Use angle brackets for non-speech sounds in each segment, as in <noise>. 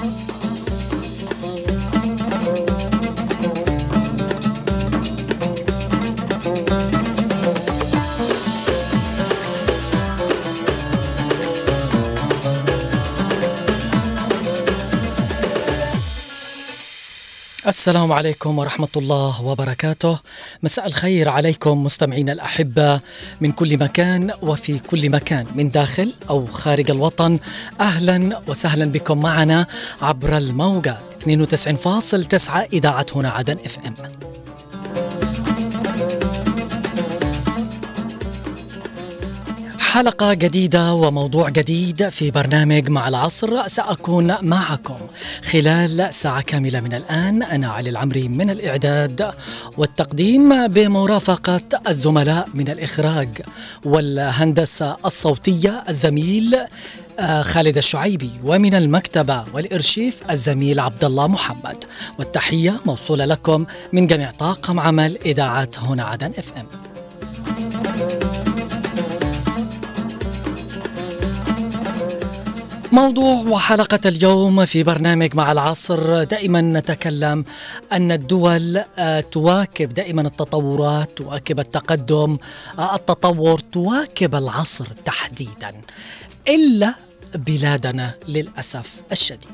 thank you السلام عليكم ورحمة الله وبركاته. مساء الخير عليكم مستمعينا الأحبة من كل مكان وفي كل مكان من داخل أو خارج الوطن. أهلا وسهلا بكم معنا عبر الموجة 92.9 إذاعة هنا عدن إف إم. حلقة جديدة وموضوع جديد في برنامج مع العصر. سأكون معكم. خلال ساعة كاملة من الآن أنا علي العمري من الإعداد والتقديم بمرافقة الزملاء من الإخراج والهندسة الصوتية الزميل آه، خالد الشعيبي ومن المكتبة والإرشيف الزميل عبد الله محمد. والتحية موصولة لكم من جميع طاقم عمل إذاعة هنا عدن إف إم. موضوع وحلقة اليوم في برنامج مع العصر. دائما نتكلم أن الدول آه، تواكب دائما التطورات تواكب التقدم آه، التطور تواكب العصر تحديدا إلا بلادنا للأسف الشديد.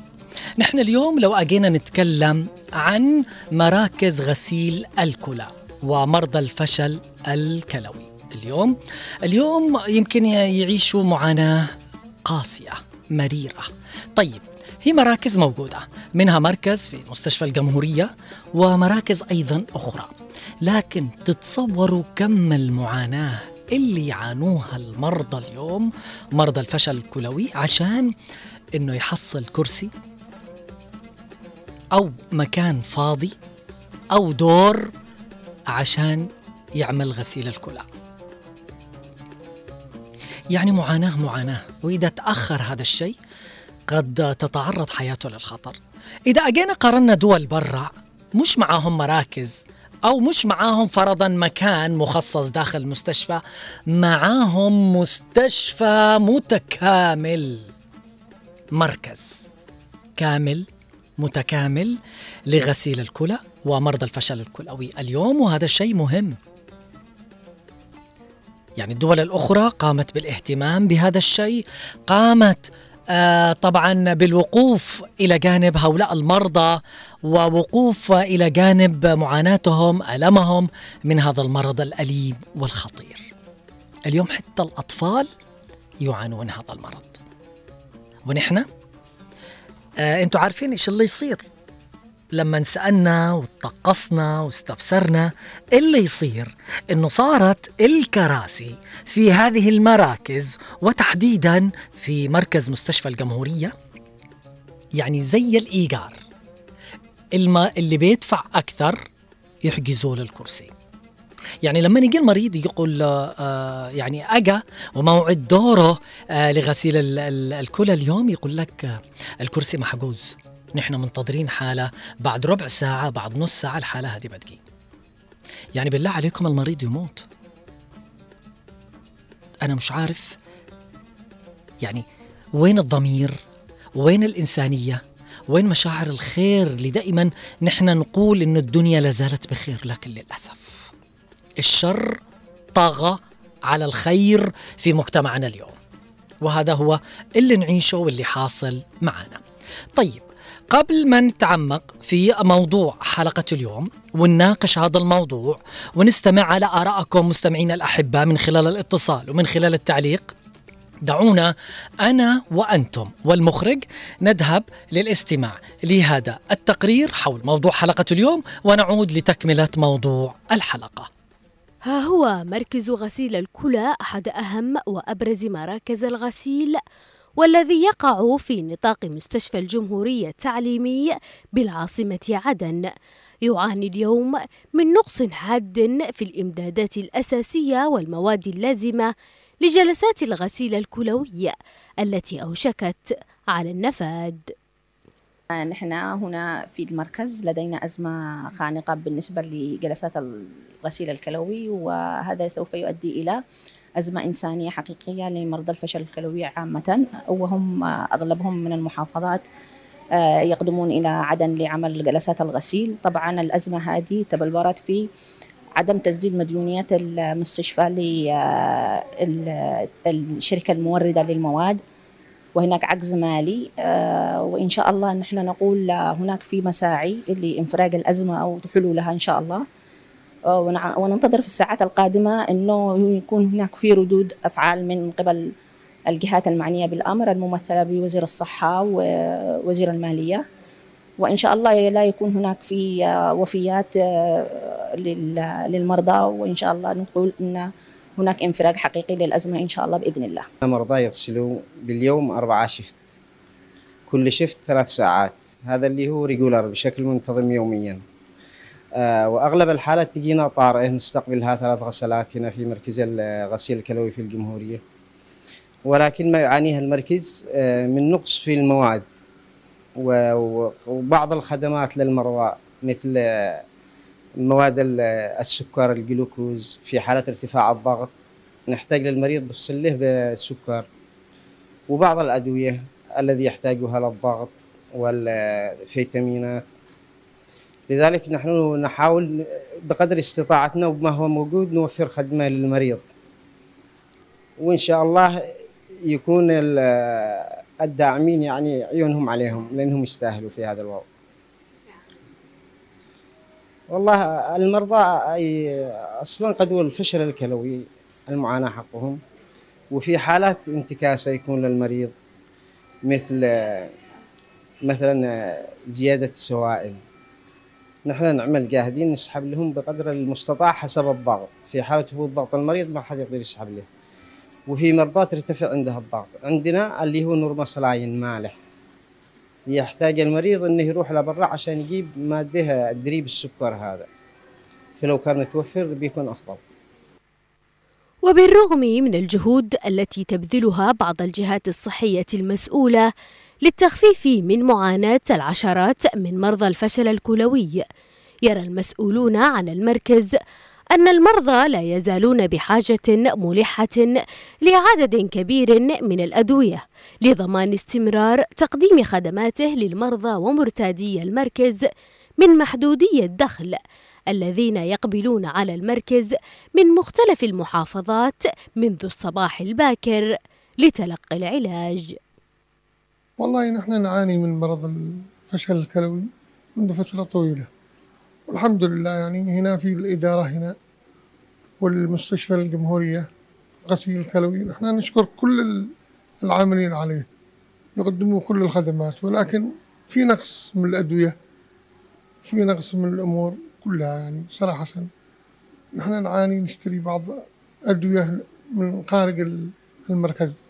نحن اليوم لو أجينا نتكلم عن مراكز غسيل الكلى ومرضى الفشل الكلوي. اليوم اليوم يمكن يعيشوا معاناة قاسية. مريرة. طيب هي مراكز موجودة منها مركز في مستشفى الجمهورية ومراكز أيضا أخرى. لكن تتصوروا كم المعاناة اللي يعانوها المرضى اليوم مرضى الفشل الكلوي عشان إنه يحصل كرسي أو مكان فاضي أو دور عشان يعمل غسيل الكلى. يعني معاناة معاناة. وإذا تأخر هذا الشيء قد تتعرض حياته للخطر. إذا أجينا قارنا دول برا مش معاهم مراكز أو مش معاهم فرضا مكان مخصص داخل المستشفى معاهم مستشفى متكامل. مركز. كامل متكامل لغسيل الكلى ومرضى الفشل الكلوي. اليوم وهذا شيء مهم. يعني الدول الأخرى قامت بالاهتمام بهذا الشيء قامت آه طبعا بالوقوف إلى جانب هؤلاء المرضى ووقوف إلى جانب معاناتهم ألمهم من هذا المرض الأليم والخطير. اليوم حتى الأطفال يعانون هذا المرض. ونحن آه أنتم عارفين إيش اللي يصير لما سألنا وتقصنا واستفسرنا اللي يصير؟ إنه صارت الكراسي في هذه المراكز وتحديدا في مركز مستشفى الجمهورية يعني زي الإيجار. الما اللي بيدفع أكثر يحجزوا له الكرسي يعني لما يجي المريض يقول آه يعني أجا وموعد دوره آه لغسيل الكلى اليوم يقول لك آه الكرسي محجوز. نحن منتظرين حالة بعد ربع ساعة بعد نص ساعة الحالة هذه بتجي يعني بالله عليكم المريض يموت. أنا مش عارف يعني وين الضمير؟ وين الإنسانية؟ وين مشاعر الخير؟ اللي دائما نحن نقول إن الدنيا لازالت بخير لكن للأسف الشر طغى على الخير في مجتمعنا اليوم. وهذا هو اللي نعيشه واللي حاصل معنا. طيب قبل ما نتعمق في موضوع حلقة اليوم ونناقش هذا الموضوع ونستمع على آرائكم مستمعينا الأحباء من خلال الاتصال ومن خلال التعليق دعونا أنا وأنتم والمخرج نذهب للاستماع لهذا التقرير حول موضوع حلقة اليوم ونعود لتكملة موضوع الحلقة. ها هو مركز غسيل الكلى أحد أهم وأبرز مراكز الغسيل. والذي يقع في نطاق مستشفى الجمهورية التعليمي بالعاصمة عدن. يعاني اليوم من نقص حاد في الإمدادات الأساسية والمواد اللازمة لجلسات الغسيل الكلوي التي أوشكت على النفاذ نحن هنا في المركز لدينا أزمة خانقة بالنسبة لجلسات الغسيل الكلوي وهذا سوف يؤدي إلى أزمة إنسانية حقيقية لمرضى الفشل الكلوي عامة وهم أغلبهم من المحافظات يقدمون إلى عدن لعمل جلسات الغسيل. طبعا الأزمة هذه تبلورت في عدم تسديد مديونيات المستشفى للشركة الموردة للمواد. وهناك عجز مالي وإن شاء الله نحن نقول هناك في مساعي لإنفراج الأزمة أو حلولها إن شاء الله. وننتظر في الساعات القادمة أنه يكون هناك في ردود أفعال من قبل الجهات المعنية بالأمر الممثلة بوزير الصحة ووزير المالية. وإن شاء الله لا يكون هناك في وفيات للمرضى. وإن شاء الله نقول أن هناك انفراج حقيقي للأزمة إن شاء الله بإذن الله. المرضى يغسلوا باليوم أربعة shift. كل shift ثلاث ساعات. هذا اللي هو regular بشكل منتظم يوميا. آه وأغلب الحالات تجينا طارئه نستقبلها ثلاث غسلات هنا في مركز الغسيل الكلوي في الجمهورية. ولكن ما يعانيها المركز آه من نقص في المواد وبعض الخدمات للمرضى مثل مواد السكر الجلوكوز في حالة ارتفاع الضغط. نحتاج للمريض نفصل له بالسكر. وبعض الأدوية الذي يحتاجها للضغط والفيتامينات. لذلك نحن نحاول بقدر استطاعتنا وما هو موجود نوفر خدمة للمريض. وإن شاء الله يكون الداعمين يعني عيونهم عليهم لأنهم يستاهلوا في هذا الوضع. والله المرضى أي أصلا قد الفشل الكلوي المعاناة حقهم وفي حالات انتكاسة يكون للمريض مثل مثلا زيادة السوائل نحن نعمل جاهدين نسحب لهم بقدر المستطاع حسب الضغط. في حالة هبوط ضغط المريض ما حد يقدر يسحب له. وفي مرضى ترتفع عندها الضغط عندنا اللي هو normal saline مالح. يحتاج المريض إنه يروح لبرا عشان يجيب مادة drip السكر هذا. فلو كان متوفر بيكون أفضل. وبالرغم من الجهود التي تبذلها بعض الجهات الصحية المسؤولة للتخفيف من معاناة العشرات من مرضى الفشل الكلوي يرى المسؤولون عن المركز أن المرضى لا يزالون بحاجة ملحة لعدد كبير من الأدوية لضمان استمرار تقديم خدماته للمرضى ومرتادي المركز من محدودي الدخل الذين يقبلون على المركز من مختلف المحافظات منذ الصباح الباكر لتلقي العلاج. والله نحن نعاني من مرض الفشل الكلوي منذ فترة طويلة. والحمد لله يعني هنا في الإدارة هنا والمستشفى الجمهورية غسيل الكلوي. نحن نشكر كل العاملين عليه. يقدموا كل الخدمات ولكن في نقص من الأدوية في نقص من الأمور كلها يعني صراحة. نحن نعاني نشتري بعض أدوية من خارج المركز.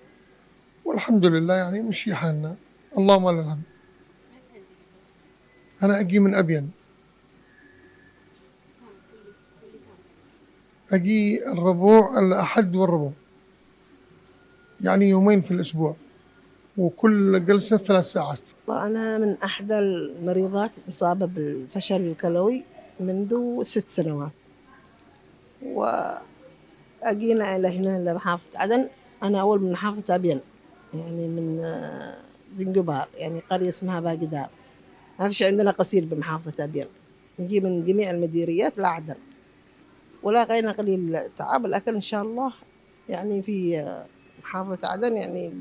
والحمد لله يعني مشي حالنا. اللهم لك الحمد. أنا أجي من أبين. أجي الربوع الأحد والربوع. يعني يومين في الأسبوع. وكل جلسة ثلاث ساعات. أنا من أحدى المريضات مصابة بالفشل الكلوي منذ ست سنوات. وأجينا إلى هنا لمحافظة عدن. أنا أول من محافظة أبين. يعني من زنجبار يعني قرية اسمها باقدار ما فيش عندنا قصير بمحافظة أبين نجي من جميع المديريات لعدن ولا غير قليل تعب لكن إن شاء الله يعني في محافظة عدن يعني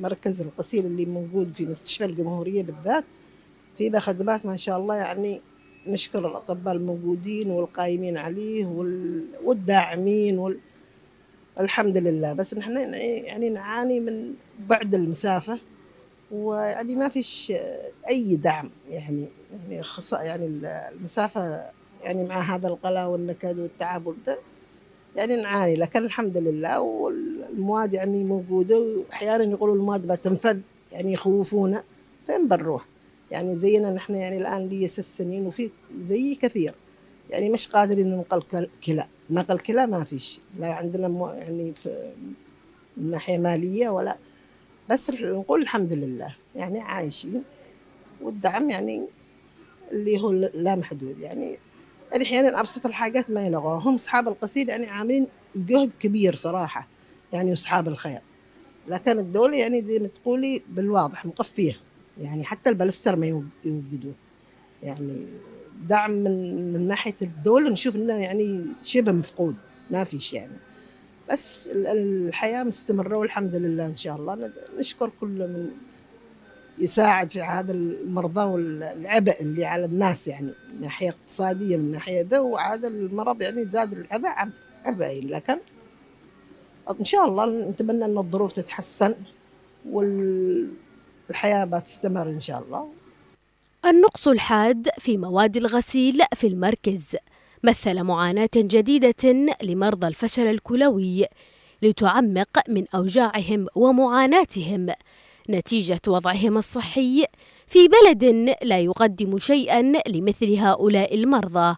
مركز الغسيل اللي موجود في مستشفى الجمهورية بالذات. في خدمات ما شاء الله يعني نشكر الأطباء الموجودين والقائمين عليه والداعمين وال... الحمد لله. بس نحن يعني نعاني من بعد المسافة ويعني ما فيش أي دعم يعني يعني خص يعني المسافة يعني مع هذا القلق والنكد والتعب والبتاع يعني نعاني لكن الحمد لله والمواد يعني موجودة وأحيانا يقولوا المواد بتنفذ يعني يخوفونا فين بنروح؟ يعني زينا نحن يعني الآن لي ست سنين وفي زي كثير يعني مش قادرين ننقل كلى نقل كلى ما فيش لا عندنا يعني في من ناحية مالية ولا بس نقول الحمد لله يعني عايشين والدعم يعني اللي هو لا محدود يعني أحيانا أبسط الحاجات ما يلغوها هم أصحاب القصيد يعني عاملين جهد كبير صراحة يعني أصحاب الخير. لكن الدولة يعني زي ما تقولي بالواضح مقفية يعني حتى البلستر ما يوجدوه. يعني دعم من من ناحية الدولة نشوف إنه يعني شبه مفقود ما فيش يعني. بس الحياة مستمرة والحمد لله إن شاء الله. نشكر كل من يساعد في هذا المرضى والعبء اللي على الناس يعني من ناحية اقتصادية من ناحية ذا وهذا المرض يعني زاد العبء عبء لكن إن شاء الله نتمنى إن الظروف تتحسن والحياة بتستمر إن شاء الله. النقص الحاد في مواد الغسيل في المركز. مثل معاناة جديدة لمرضى الفشل الكلوي لتعمق من أوجاعهم ومعاناتهم. نتيجة وضعهم الصحي في بلد لا يقدم شيئا لمثل هؤلاء المرضى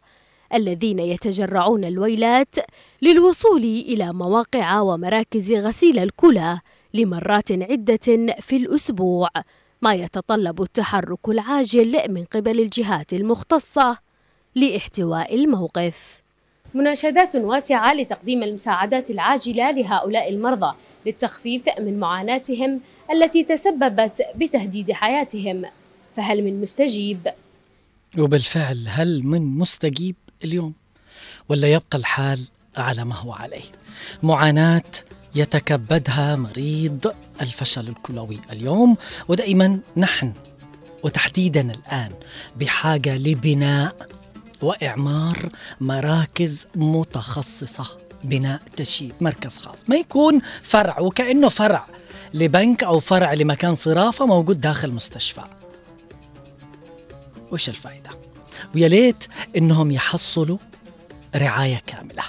الذين يتجرعون الويلات للوصول إلى مواقع ومراكز غسيل الكلى لمرات عدة في الأسبوع ما يتطلب التحرك العاجل من قبل الجهات المختصة. لاحتواء الموقف. مناشدات واسعة لتقديم المساعدات العاجلة لهؤلاء المرضى للتخفيف من معاناتهم التي تسببت بتهديد حياتهم، فهل من مستجيب؟ وبالفعل هل من مستجيب اليوم؟ ولا يبقى الحال على ما هو عليه؟ معاناة يتكبدها مريض الفشل الكلوي اليوم ودائما نحن وتحديدا الآن بحاجة لبناء وإعمار مراكز متخصصة بناء تشييد مركز خاص. ما يكون فرع وكأنه فرع لبنك أو فرع لمكان صرافة موجود داخل مستشفى. وش الفائده ويا ليت إنهم يحصلوا رعاية كاملة.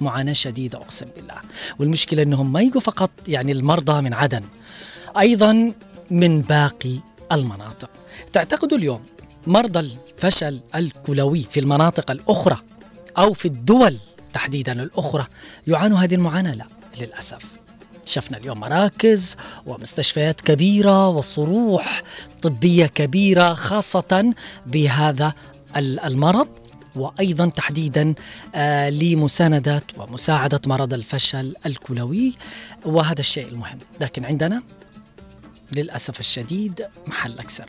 معاناة شديدة أقسم بالله. والمشكلة أنهم ما يجوا فقط يعني المرضى من عدن أيضا من باقي المناطق. تعتقدوا اليوم مرضى الفشل الكلوي في المناطق الأخرى أو في الدول تحديدا الأخرى. يعانوا هذه المعاناة؟ لا للأسف. شفنا اليوم مراكز ومستشفيات كبيرة وصروح طبية كبيرة خاصة بهذا المرض وأيضا تحديدا آه لمسانده ومساعدة مرض الفشل الكلوي. وهذا الشيء المهم، لكن عندنا للأسف الشديد محل أكثر.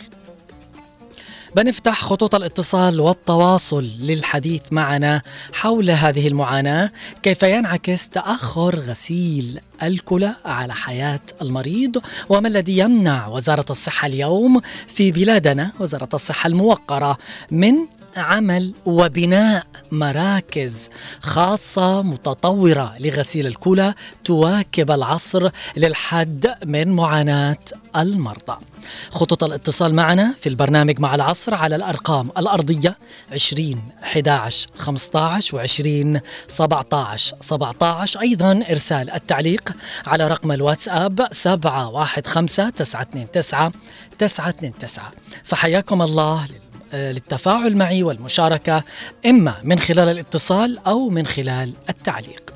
بنفتح خطوط الاتصال والتواصل للحديث معنا حول هذه المعاناة، كيف ينعكس تأخر غسيل الكلى على حياة المريض، وما الذي يمنع وزارة الصحة اليوم في بلادنا وزارة الصحة الموقرة من عمل وبناء مراكز خاصة متطورة لغسيل الكلى تواكب العصر للحد من معاناة المرضى. خطوط الاتصال معنا في البرنامج مع العصر على الأرقام الأرضية 20 11 15 و 20 17 17 أيضا إرسال التعليق على رقم الواتساب 715 929 929 فحياكم الله آه، للتفاعل معي والمشاركة إما من خلال الاتصال أو من خلال التعليق.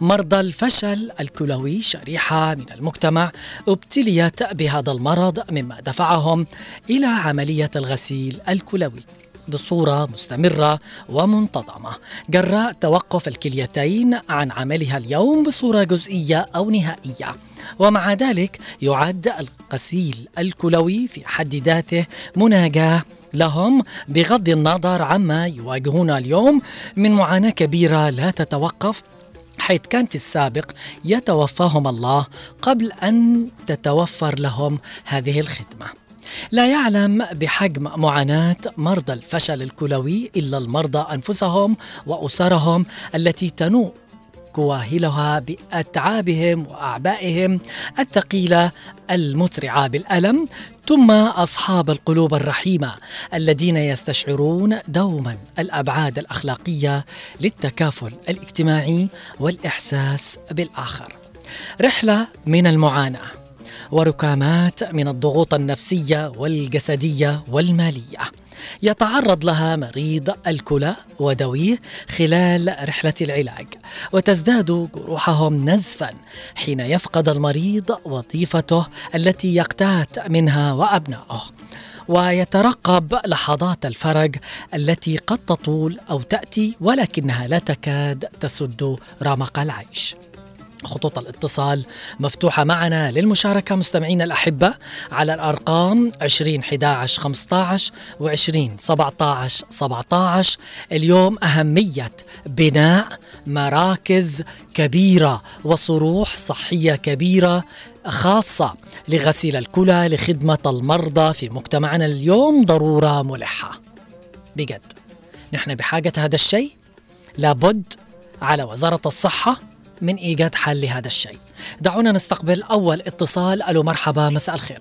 مرضى الفشل الكلوي شريحة من المجتمع ابتليت بهذا المرض مما دفعهم إلى عملية الغسيل الكلوي بصورة مستمرة ومنتظمة. جراء توقف الكليتين عن عملها اليوم بصورة جزئية أو نهائية. ومع ذلك يعد الغسيل الكلوي في حد ذاته مناجاة لهم بغض النظر عما يواجهون اليوم من معاناة كبيرة لا تتوقف حيث كان في السابق يتوفاهم الله قبل أن تتوفر لهم هذه الخدمة. لا يعلم بحجم معاناة مرضى الفشل الكلوي إلا المرضى أنفسهم وأسرهم التي تنوء كواهلها بأتعابهم وأعبائهم الثقيلة المترعة بالألم ثم أصحاب القلوب الرحيمة الذين يستشعرون دوما الأبعاد الأخلاقية للتكافل الاجتماعي والإحساس بالآخر. رحلة من المعاناة وركامات من الضغوط النفسية والجسدية والمالية. يتعرض لها مريض الكلى ودويه خلال رحلة العلاج وتزداد جروحهم نزفا حين يفقد المريض وظيفته التي يقتات منها وأبنائه. ويترقب لحظات الفرج التي قد تطول أو تأتي ولكنها لا تكاد تسد رمق العيش. خطوط الاتصال مفتوحة معنا للمشاركة مستمعينا الأحبة على الأرقام 20 11 15 و 20 17 17 اليوم أهمية بناء مراكز كبيرة وصروح صحية كبيرة خاصة لغسيل الكلى لخدمة المرضى في مجتمعنا اليوم ضرورة ملحة. بجد نحن بحاجة هذا الشيء؟ لابد على وزارة الصحة من إيجاد حل لهذا الشيء. دعونا نستقبل أول اتصال. ألو مرحبا مساء الخير.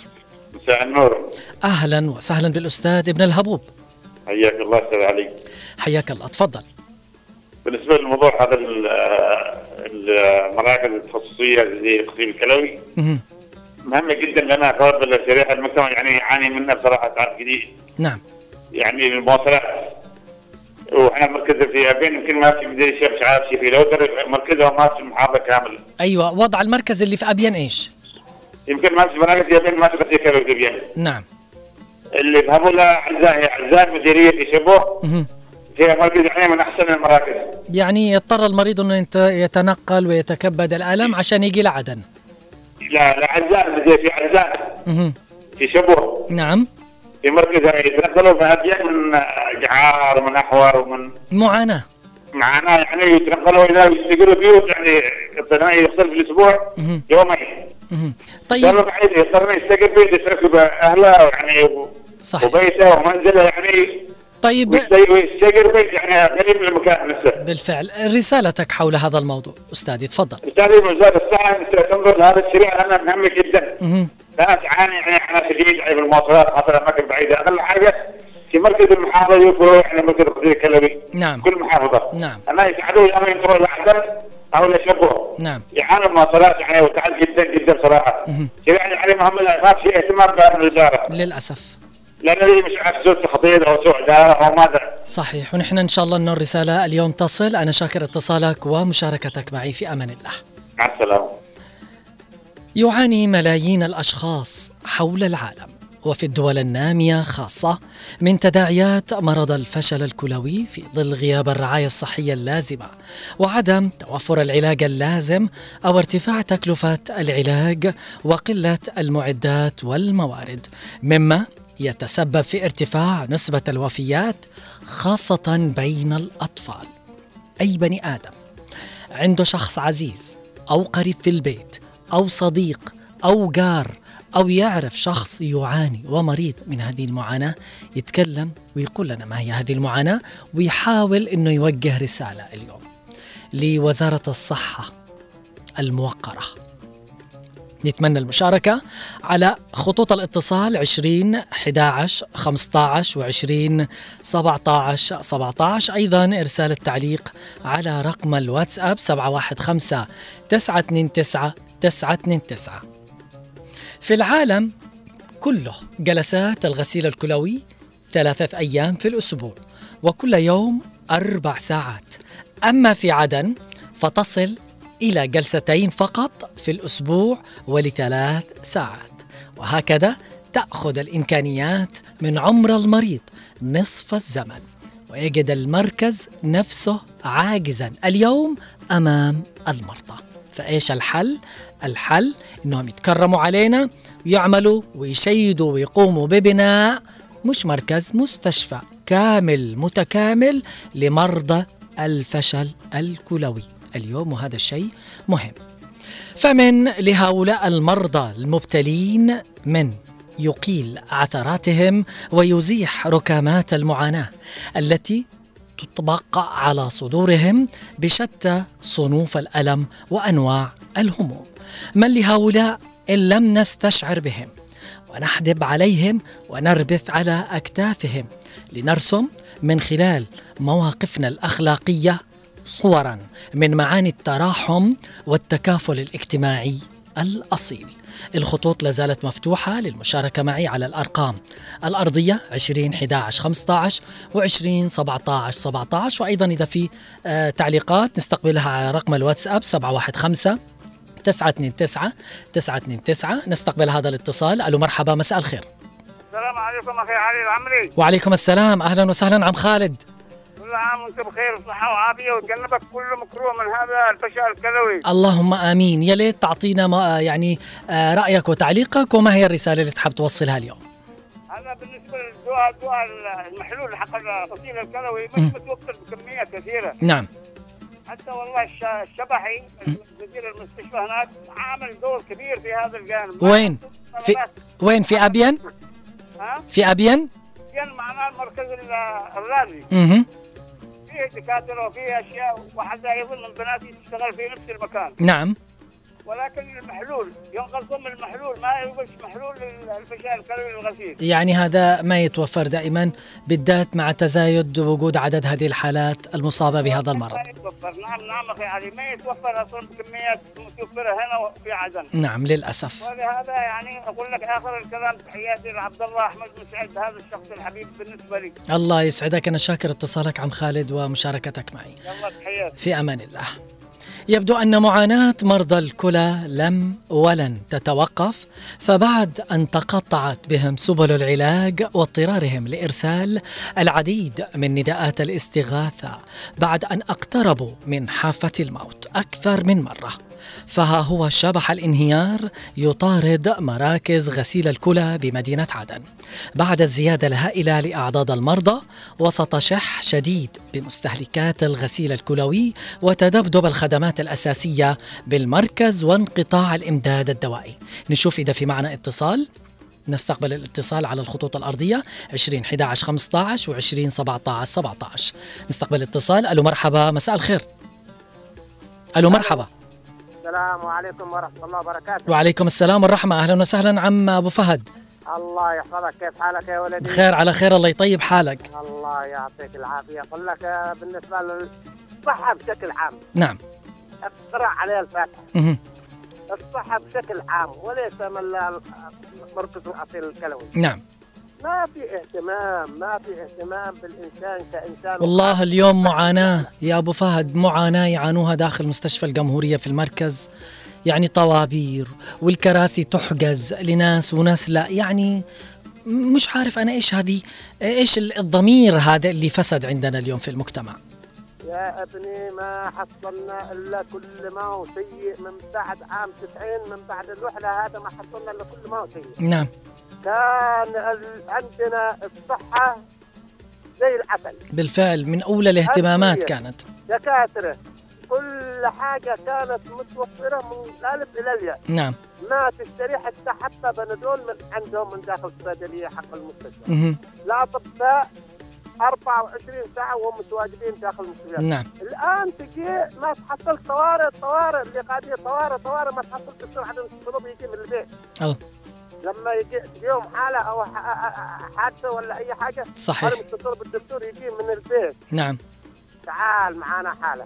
مساء النور. أهلا وسهلا بالأستاذ ابن الهبوب. حياك الله أستاذ علي. حياك الله. تفضل. بالنسبة للموضوع هذا ال- المراكز التخصصية للتقسيم الكلوي مهم. مهمه جدا لنا كرد شريحه المجتمع يعني يعاني منها بصراحة ساعات كثير نعم. يعني المواصلات وإحنا مركزنا في أبين يمكن ما في مدير الشيخ شعاب شي في لودر مركزها ما في المحافظه كاملة. أيوة وضع المركز اللي في أبين إيش؟ يمكن ما في مراكز في أبين ما في كلوي في أبين. نعم. اللي ذهبوا لها اعزاء هي اعزاء مديرية في شبوه. فيها مركز يعني من أحسن المراكز. يعني يضطر المريض يت- يتنقل ويتكبد الألم عشان يجي لعدن لا لا زي في مهم. في شبوه. نعم. في مركز يتنقلوا أبيان من جعار ومن أحور ومن معاناة معانا يعني يتنقلوا إلى يستقروا بيوت يعني الطناء يغسل في الأسبوع. يومين. طيب طيب بعيد يضطر يستقر بيت يتركب أهله يعني صحيح وبيته ومنزله يعني طيب. بيت يعني قريب من المكان نفسه بالفعل. رسالتك حول هذا الموضوع. أستاذي تفضل. بالتالي وزارة الصحة تنظر لهذا الشريعة لأنها مهمة جدا. مهم. لا تعاني يعني إحنا شديد يعني بالمواصلات خاصة الأماكن بعيدة أقل حاجة في مركز المحافظة يوفروا يعني مركز القضية الكلوي. نعم. كل محافظة. نعم. أنا يساعدوه أما ينطروا لحدا أو لشبه نعم. يعانوا المواصلات يعني وتعب جدا جدا مهم. شريعة يعني مهمة ما في اهتمام بها من هذه مش عارف سوء خطير أو سوء إدارة أو ماذا؟ صحيح ونحن إن شاء الله أنه الرسالة اليوم تصل. أنا شاكر اتصالك ومشاركتك معي في أمان الله. مع السلامة. يعاني ملايين الأشخاص حول العالم وفي الدول النامية خاصة من تداعيات مرض الفشل الكلوي في ظل غياب الرعاية الصحية اللازمة وعدم توفر العلاج اللازم أو ارتفاع تكلفة العلاج وقلة المعدات والموارد مما يتسبب في ارتفاع نسبة الوفيات خاصة بين الأطفال. أي بني آدم عنده شخص عزيز أو قريب في البيت أو صديق أو جار أو يعرف شخص يعاني ومريض من هذه المعاناة يتكلم ويقول لنا ما هي هذه المعاناة ويحاول أنه يوجه رسالة اليوم لوزارة الصحة الموقرة. نتمنى المشاركة على خطوط الاتصال 20 11 15 و 20 17 17 أيضا إرسال التعليق على رقم الواتساب 715 929 929 في العالم كله جلسات الغسيل الكلوي ثلاثة أيام في الأسبوع وكل يوم أربع ساعات. أما في عدن فتصل إلى جلستين فقط في الأسبوع ولثلاث ساعات. وهكذا تأخذ الإمكانيات من عمر المريض نصف الزمن ويجد المركز نفسه عاجزا اليوم أمام المرضى. فإيش الحل؟ الحل إنهم يتكرموا علينا ويعملوا ويشيدوا ويقوموا ببناء مش مركز مستشفى كامل متكامل لمرضى الفشل الكلوي. اليوم وهذا الشيء مهم. فمن لهؤلاء المرضى المبتلين من يقيل عثراتهم ويزيح ركامات المعاناة التي تطبق على صدورهم بشتى صنوف الألم وأنواع الهموم. من لهؤلاء إن لم نستشعر بهم ونحدب عليهم ونربث على أكتافهم لنرسم من خلال مواقفنا الأخلاقية صورا من معاني التراحم والتكافل الاجتماعي الأصيل. الخطوط لازالت مفتوحة للمشاركة معي على الأرقام الأرضية 20 11 15 و 20 17 17 وأيضا إذا في آه تعليقات نستقبلها على رقم الواتساب 715 929 929 نستقبل هذا الاتصال. ألو مرحبا مساء الخير. السلام عليكم أخي علي العمري وعليكم السلام. أهلا وسهلا عم خالد. عام وانت بخير وصحة وعافية وتجنبك كل مكروه من هذا الفشل الكلوي. اللهم آمين. يا ليت تعطينا ما يعني آه، رأيك وتعليقك وما هي الرسالة اللي تحب توصلها اليوم؟ هذا بالنسبة للدواء الدواء المحلول حق الغسيل الكلوي. مش متوفر بكميات كثيرة. نعم. حتى والله الش- الشبحي مدير المستشفى هناك عامل دور كبير في هذا الجانب. وين؟ في وين؟ في أبين؟ ها؟ في أبين؟ كان معنا المركز ال- الرازي. أها فيه دكاترة وفيه أشياء وحتى أيضا من بناتي تشتغل في نفس المكان. نعم. ولكن المحلول ينقصهم المحلول ما يوجد محلول للفشل الكلوي للغسيل يعني هذا ما يتوفر دائما بالذات مع تزايد وجود عدد هذه الحالات المصابة بهذا المرض. ما يتوفر. نعم نعم أخي علي ما يتوفر أصلا بكميات متوفرة هنا وفي عدن. نعم للأسف. ولهذا يعني أقول لك آخر الكلام تحياتي لعبد الله أحمد مسعد هذا الشخص الحبيب بالنسبة لي. الله يسعدك. أنا شاكر اتصالك عم خالد ومشاركتك معي. يلا تحياتي. في أمان الله. يبدو أن معاناة مرضى الكلى لم ولن تتوقف فبعد أن تقطعت بهم سبل العلاج واضطرارهم لإرسال العديد من نداءات الاستغاثة بعد أن اقتربوا من حافة الموت أكثر من مرة. فها هو شبح الانهيار يطارد مراكز غسيل الكلى بمدينة عدن. بعد الزيادة الهائله لاعداد المرضى وسط شح شديد بمستهلكات الغسيل الكلوي وتذبذب الخدمات الأساسية بالمركز وانقطاع الإمداد الدوائي. نشوف إذا في معنا اتصال. نستقبل الاتصال على الخطوط الأرضية 20 11 15 و 20 17 17 نستقبل اتصال. ألو مرحبا مساء الخير. ألو مرحبا. السلام عليكم ورحمة الله وبركاته. وعليكم السلام والرحمة. أهلا وسهلا عم أبو فهد. الله يحفظك. كيف حالك يا ولدي؟ بخير على خير الله يطيب حالك. الله يعطيك العافية. أقول لك آه، بالنسبة للصحة بشكل عام. نعم. اقرأ عليها الفاتحة. الصحة بشكل عام وليس من مركز الأصيل الكلوي. نعم. ما في اهتمام ما في اهتمام بالإنسان كإنسان. والله اليوم معاناة. يا أبو فهد معاناة يعانوها داخل مستشفى الجمهورية في المركز. يعني طوابير والكراسي تحجز لناس وناس لا. يعني مش عارف أنا إيش هذه ال- الضمير هذا اللي فسد عندنا اليوم في المجتمع. يا ابني ما حصلنا إلا كل ما هو سيء من بعد عام 90 من بعد الوحده هذا ما حصلنا إلا كل ما هو سيء. نعم. كان عندنا الصحة زي العسل. بالفعل من أولى الاهتمامات. كانت. دكاترة كل حاجة كانت متوفرة من الألف إلى الياء. نعم. ما تشتري حتى حتى بنادول من عندهم من داخل الصيدلية حق المستشفى. مهم. الأطباء 24 ساعة وهم متواجدين داخل المستشفى. نعم. الآن تجي ما تحصل طوارئ طوارئ اللي قاعدين طوارئ طوارئ ما تحصل دكتور عدم الطلب يجي من البيت. الله. لما يجي تجيهم حالة أو حادثة ولا أي حاجة صحيح. هذا متصل بالدكتور يجي من البيت. نعم. تعال معانا حالة.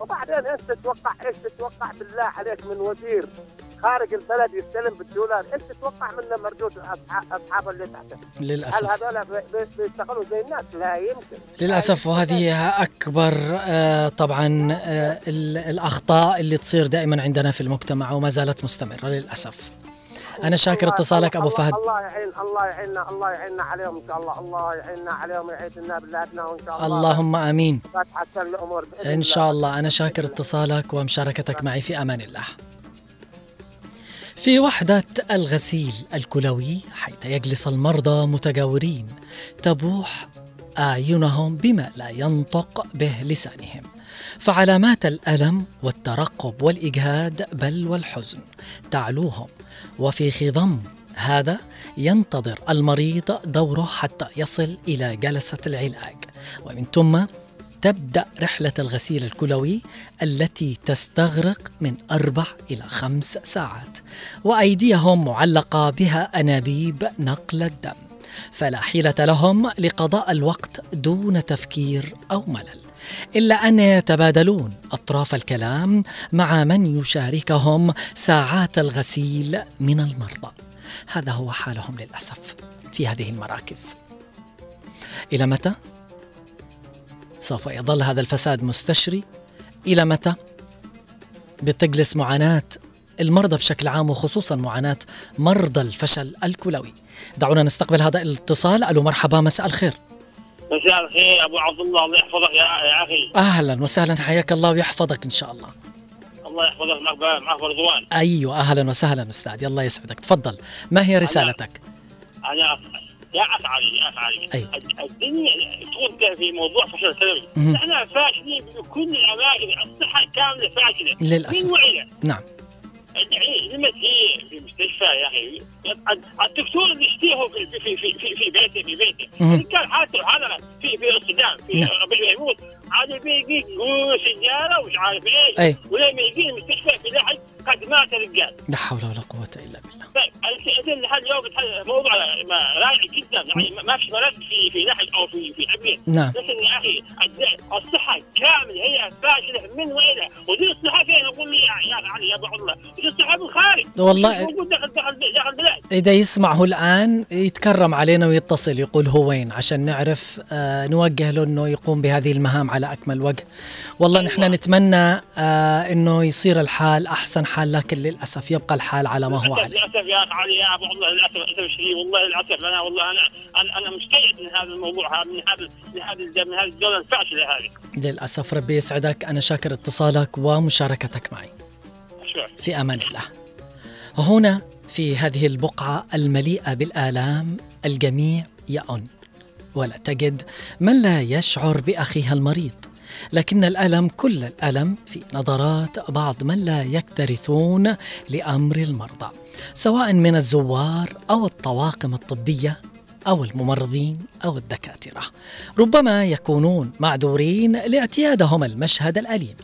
وبعدين إيش؟ تتوقع؟ إيش تتوقع بالله عليك من وزير خارج البلد يستلم بالدولار؟ إيش تتوقع منه مردود اصحابه اللي تحته؟ هل للأسف هذول بي- بي- بيشتغلوا زي الناس؟ لا يمكن. للأسف وهذه أكبر آه، طبعا آه، ال- الأخطاء اللي تصير دائما عندنا في المجتمع وما زالت مستمرة للأسف. أنا شاكر اتصالك أبو فهد. الله يعين الله يعيننا الله يعيننا عليهم إن شاء الله. الله يعيننا عليهم ويعيد لنا بلادنا وإن شاء الله. اللهم آمين. تتحسن الأمور إن شاء الله. أنا شاكر اتصالك ومشاركتك معي في أمان الله. في وحدة الغسيل الكلوي حيث يجلس المرضى متجاورين تبوح أعينهم بما لا ينطق به لسانهم. فعلامات الألم والترقب والإجهاد بل والحزن تعلوهم. وفي خضم هذا ينتظر المريض دوره حتى يصل إلى جلسة العلاج. ومن ثم تبدأ رحلة الغسيل الكلوي التي تستغرق من أربع إلى خمس ساعات. وأيديهم معلقة بها أنابيب نقل الدم. فلا حيلة لهم لقضاء الوقت دون تفكير أو ملل. إلا أن يتبادلون أطراف الكلام مع من يشاركهم ساعات الغسيل من المرضى. هذا هو حالهم للأسف في هذه المراكز. إلى متى؟ سوف يظل هذا الفساد مستشري. إلى متى؟ بتجلس معاناة المرضى بشكل عام وخصوصا معاناة مرضى الفشل الكلوي. دعونا نستقبل هذا الاتصال. ألو مرحبا مساء الخير. مساء الخير أبو عبد الله الله يحفظك يا يا أخي. أهلا وسهلا حياك الله ويحفظك إن شاء الله. الله يحفظك معك معك رضوان أيوه أهلا وسهلا أستاذ الله يسعدك. تفضل. ما هي رسالتك؟ أنا يا اخ علي يا اخ علي أيوة. الدنيا تقول في موضوع فشل مهم. نحن فاشلين بكل الأماكن الصحة كاملة فاشلة. للأسف. من وعينا؟ نعم. تجي في مستشفى يا أخي الدكتور اللي يشتيه في في في في, في بيته في بيته. إن كان حالته حاله في في الصدام في نعم. يموت عاد بيجي قوه سجاره ومش عارف إيش. ولما يجي المستشفى في لحد قد مات الرجال لا حول ولا قوة إلا بالله الادله لحد اليوم موضوع رائع جدا. يعني ما- في مرض في في نحل أو في في ابين نعم. لكن يا أخي الصحة كامله هي فاشلة من والى ودي الصحة فين؟ أقول لي يا علي يا أبو الله ودي الصحة بالخارج والله- مش موجود داخل داخل داخل البلاد إذا يسمعه الآن يتكرم علينا ويتصل يقول هو وين؟ عشان نعرف آه نوجه له أنه يقوم بهذه المهام على أكمل وجه. والله نحن نتمنى آه أنه يصير الحال أحسن حال لكن للأسف يبقى الحال على ما هو للأسف عليه. للاسف يا علي يا أبو عبد الله للأسف للأسف الشديد والله للأسف أنا والله أنا أنا, أنا مستيئس من هذا الموضوع هذا من هذا من هذا من هذه الدولة الفاشلة هذه للأسف ربي يسعدك أنا شاكر اتصالك ومشاركتك معي شكرا في أمان الله. هنا في هذه البقعة المليئة بالآلام الجميع يأن ولا تجد من لا يشعر بأخيها المريض. لكن الألم كل الألم في نظرات بعض من لا يكترثون لأمر المرضى سواء من الزوار أو الطواقم الطبية أو الممرضين أو الدكاترة ربما يكونون معذورين لاعتيادهم المشهد الأليم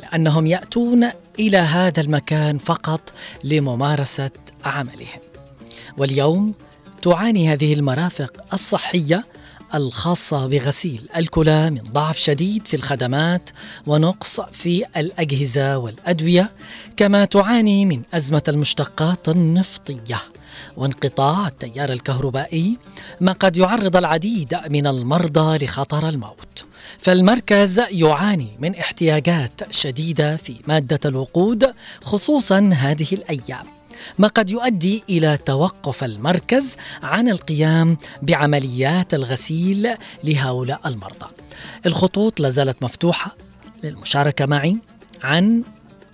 لأنهم يأتون إلى هذا المكان فقط لممارسة عملهم. واليوم تعاني هذه المرافق الصحية الخاصة بغسيل الكلى من ضعف شديد في الخدمات ونقص في الأجهزة والأدوية، كما تعاني من أزمة المشتقات النفطية وانقطاع التيار الكهربائي ما قد يعرض العديد من المرضى لخطر الموت. فالمركز يعاني من احتياجات شديدة في مادة الوقود خصوصا هذه الأيام ما قد يؤدي إلى توقف المركز عن القيام بعمليات الغسيل لهؤلاء المرضى. الخطوط لا زالت مفتوحة للمشاركة معي عن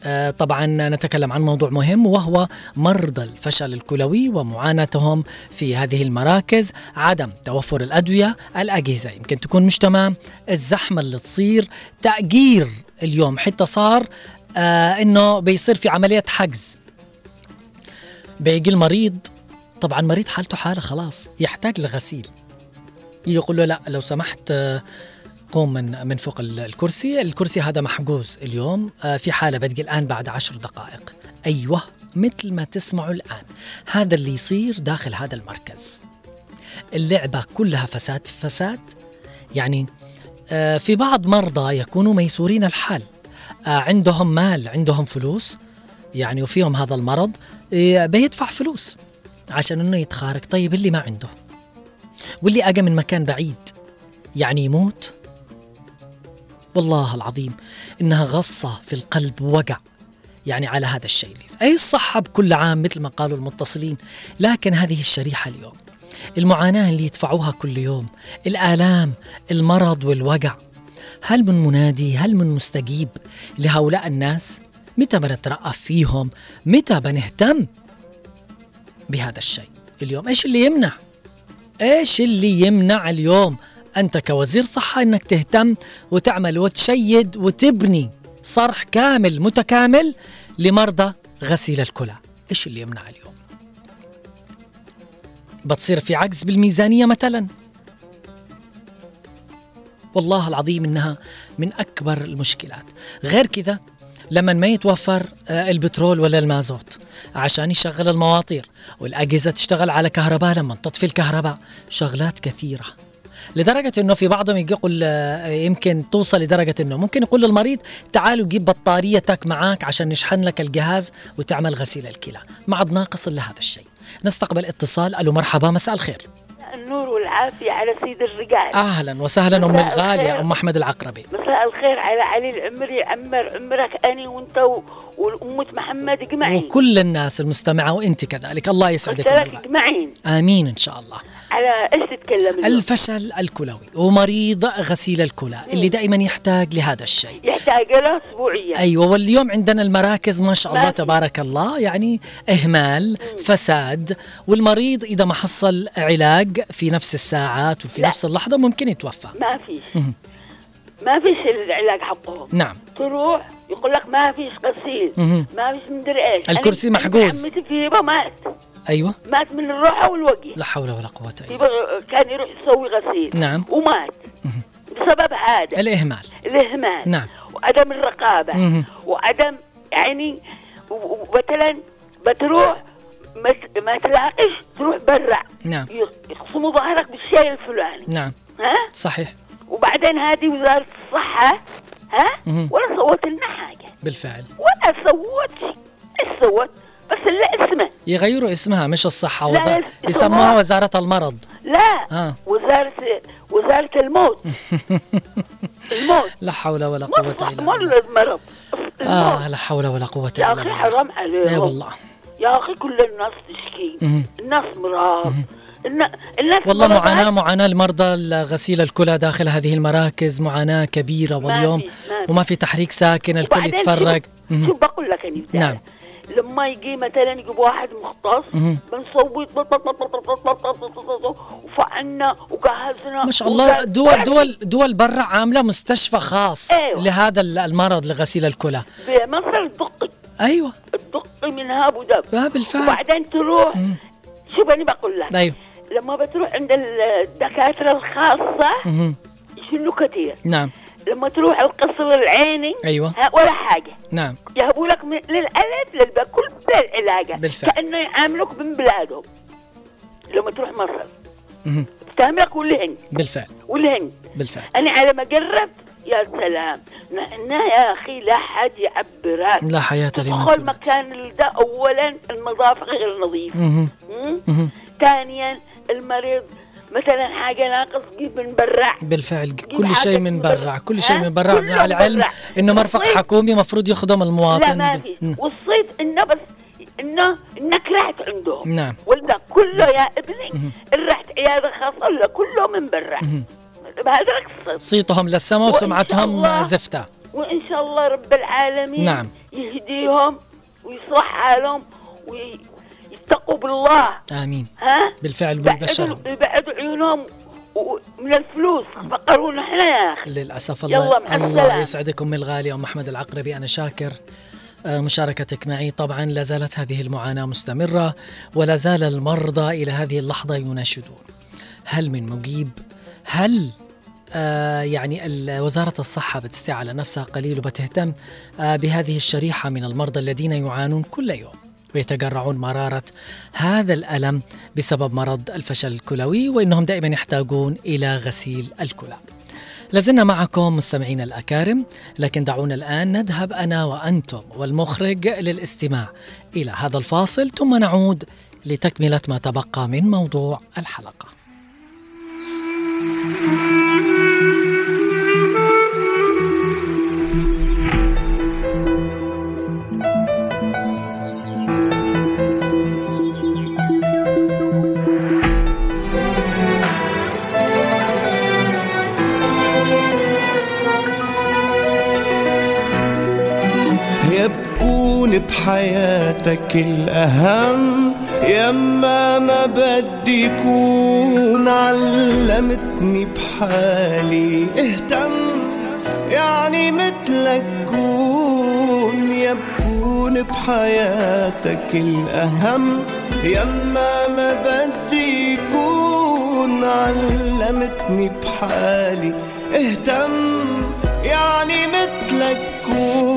آه، طبعا نتكلم عن موضوع مهم وهو مرضى الفشل الكلوي ومعاناتهم في هذه المراكز عدم توفر الأدوية الأجهزة يمكن تكون مش تمام الزحمة اللي تصير تأجير اليوم حتى صار آه إنه بيصير في عملية حجز بيجي المريض طبعا مريض حالته حالة خلاص يحتاج لغسيل. يقول له لا لو سمحت آه، قوم من من فوق ال- الكرسي. الكرسي هذا محجوز اليوم آه، في حالة بتجي الآن بعد عشر دقائق. أيوة مثل ما تسمعوا الآن. هذا اللي يصير داخل هذا المركز. اللعبة كلها فساد فساد. يعني آه، في بعض مرضى يكونوا ميسورين الحال. عندهم مال عندهم فلوس. يعني وفيهم هذا المرض آه، بيدفع فلوس عشان إنه يتخارج. طيب اللي ما عنده؟ واللي اجى من مكان بعيد يعني يموت؟ والله العظيم إنها غصة في القلب ووجع يعني على هذا الشيء أي الصحه بكل عام مثل ما قالوا المتصلين. لكن هذه الشريحة اليوم المعاناة اللي يدفعوها كل يوم الآلام المرض والوجع هل من منادي هل من مستجيب لهؤلاء الناس؟ متى بنترأف فيهم؟ متى بنهتم بهذا الشيء اليوم؟ إيش اللي يمنع؟ إيش اللي يمنع اليوم؟ أنت كوزير صحة إنك تهتم وتعمل وتشيد وتبني صرح كامل متكامل لمرضى غسيل الكلى. إيش اللي يمنع اليوم؟ بتصير في عجز بالميزانية مثلا؟ والله العظيم إنها من أكبر المشكلات. غير كذا لما ما يتوفر آه، البترول ولا المازوت. عشان يشغل المواطير والأجهزة تشتغل على كهرباء لما تطفي الكهرباء شغلات كثيرة. لدرجة إنه في بعضهم يقول آه، يمكن توصل لدرجة إنه ممكن يقول للمريض تعالوا جيب بطاريتك معاك عشان نشحن لك الجهاز وتعمل غسيل الكلى. ما عاد ناقص إلا هذا الشيء. نستقبل اتصال. ألو مرحبا مساء الخير. النور والعافية على سيد الرجال. أهلا وسهلا أم مساء الغالية. أم أحمد العقربي. مساء الخير على علي العمري عمر عمرك أنا وأنت و- والأمة محمد اجمعين وكل الناس المستمعة وإنت كذلك. الله يسعدك قلت أم لك. اجمعين آمين إن شاء الله. على إيش تتكلم؟ الفشل الكلوي ومريض غسيل الكلى اللي دائما يحتاج لهذا الشيء يحتاج له اسبوعيا أيوه واليوم عندنا المراكز ما شاء الله. تبارك الله يعني إهمال فساد والمريض إذا ما حصل علاج في نفس الساعات وفي لا. نفس اللحظة ممكن يتوفى ما فيش. ما فيش العلاج حقهم نعم تروح يقول لك ما فيش غسيل. ما فيش مدري إيش الكرسي محجوز. عمتي في مات أيوه. مات من الروحه والوجه. لا حول ولا قوة إلا هبه كان يروح يسوي غسيل. نعم. ومات. بسبب هذا. الإهمال. الإهمال. نعم. وعدم الرقابة. مهم. وعدم يعني مثلا بتروح ما تلاقيش تروح برا. نعم. يخصموا ظهرك بالشيء الفلاني. نعم. ها؟ صحيح. وبعدين هذه وزارة الصحة ها؟ مهم. ولا سوت لنا حاجة. بالفعل. ولا سوت إيش سوت بس اللي اسمه. يغيروا اسمها مش الصحة لا، وزا... يسموها- وزارة المرض. لا آه. وزاره وزارة الموت. <laughs> الموت. لا حول ولا إلا مو بالله. المرض. الموت. آه لا حول ولا قوة يا إلا أخي بالله. حرام اي عليهم والله. يا أخي كل الناس تشكي. الناس مرض. النا- الناس والله معاناة معاناة لمرضى غسيل الكلى داخل هذه المراكز معاناة كبيرة واليوم. في- ما في. وما في تحريك ساكن الكل يتفرج. شوف بقول لك بتاع. نعم. لما يجي مثلا يجيب واحد مختص. بنصوت وفعلنا وجهزنا ما شاء الله دول دول دول برا عاملة مستشفى خاص أيوة. لهذا المرض لغسيل الكلى بمصر الدقي أيوه الدقي من هاب ودب آه، بالفعل وبعدين تروح مم. شوف أنا بقول لك أيوه لما بتروح عند الدكاتره الخاصه. يشيلوا كثير نعم لما تروح القصر العيني أيوه. ولا حاجة. نعم. يهبوا لك من للألف للباء كل العلاجه بالفعل. كأنه يعاملوك من بلادهم. لما تروح مصر. مهم. تستعملك والهند بالفعل. والهند بالفعل. أنا على ما قربت يا سلام. نحن يا أخي لا حد يعبرك. لا حياة لمن تدخل تولد. مكان ده اولا النظافه غير؟ مهم. ثانيا المريض مثلا حاجة ناقص جيب من برا بالفعل كل شيء من برا. كل شيء؟ من برا مع العلم. إنه مرفق حكومي مفروض يخدم المواطن لا ما في. والصيد إنه بس انه انك رحت عندهم نعم ولا كله يا ابني رحت عياده خاصة ولا كله من برا مهم. هذا الصيد صيتهم للسماء وسمعتهم زفتة وإن شاء الله رب العالمين نعم. يهديهم ويصلح حالهم ويتقوا بالله. آمين. ها؟ بالفعل بالبشر يبعدوا عيونهم من الفلوس. فقرونا إحنا يا أخي. للأسف يلا، الله مع الله السلامة. يسعدك أم الغالية أم أحمد العقربي أنا شاكر. آه، مشاركتك معي. طبعا لا زالت هذه المعاناة مستمرة ولا زال المرضى إلى هذه اللحظة يناشدون. هل من مجيب؟ هل آه يعني وزارة الصحة بتستعى على نفسها قليل وبتهتم آه بهذه الشريحة من المرضى الذين يعانون كل يوم؟ ويتجرعون مرارة هذا الألم بسبب مرض الفشل الكلوي وإنهم دائما يحتاجون إلى غسيل الكلى. لازلنا معكم مستمعين الأكارم لكن دعونا الآن نذهب أنا وأنتم والمخرج للاستماع إلى هذا الفاصل ثم نعود لتكملة ما تبقى من موضوع الحلقة. يبكون بحياتك الأهم. يما ما بدي يكون علمتني بحالي. اهتم يعني مثلك كون يبكون بحياتك الأهم. يما ما بدي يكون علمتني بحالي. اهتم يعني مثلك كون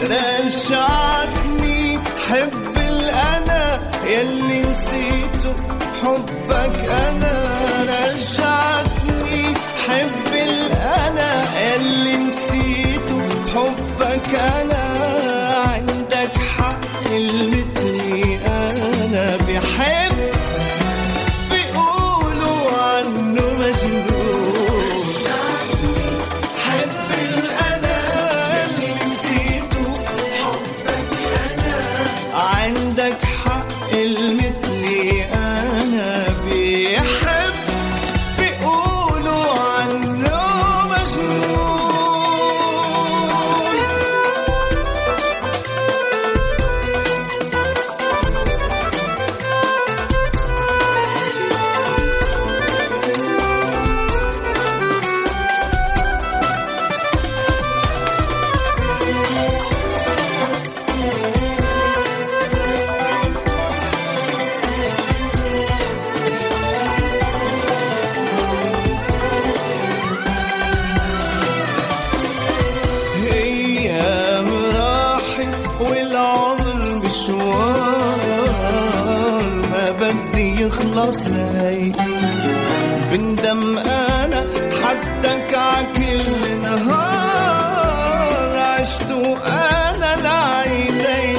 رجعتني حب الأنا يلي نسيته حبك أنا. رجعتني حب الأنا يلي نسيته حبك أنا. مشوار ما بدي يخلص هي بندم أنا حدك عكل نهار. عشت أنا لعيني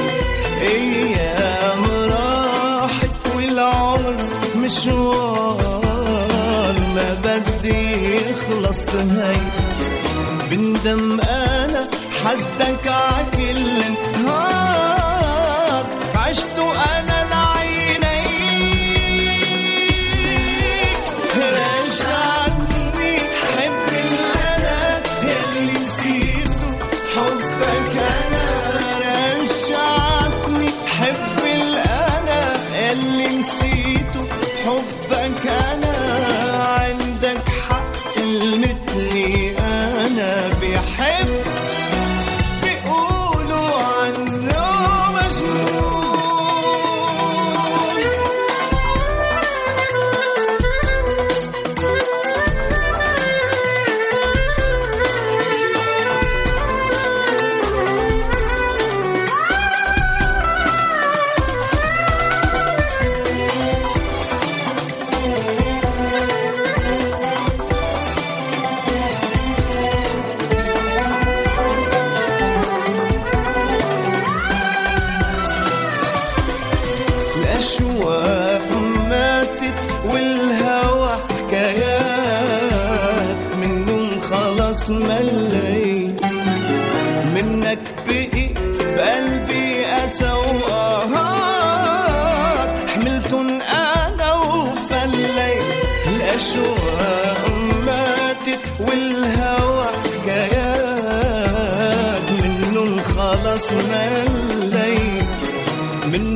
أيام راحت والعمر مشوار. ما بدي يخلص هي بندم أنا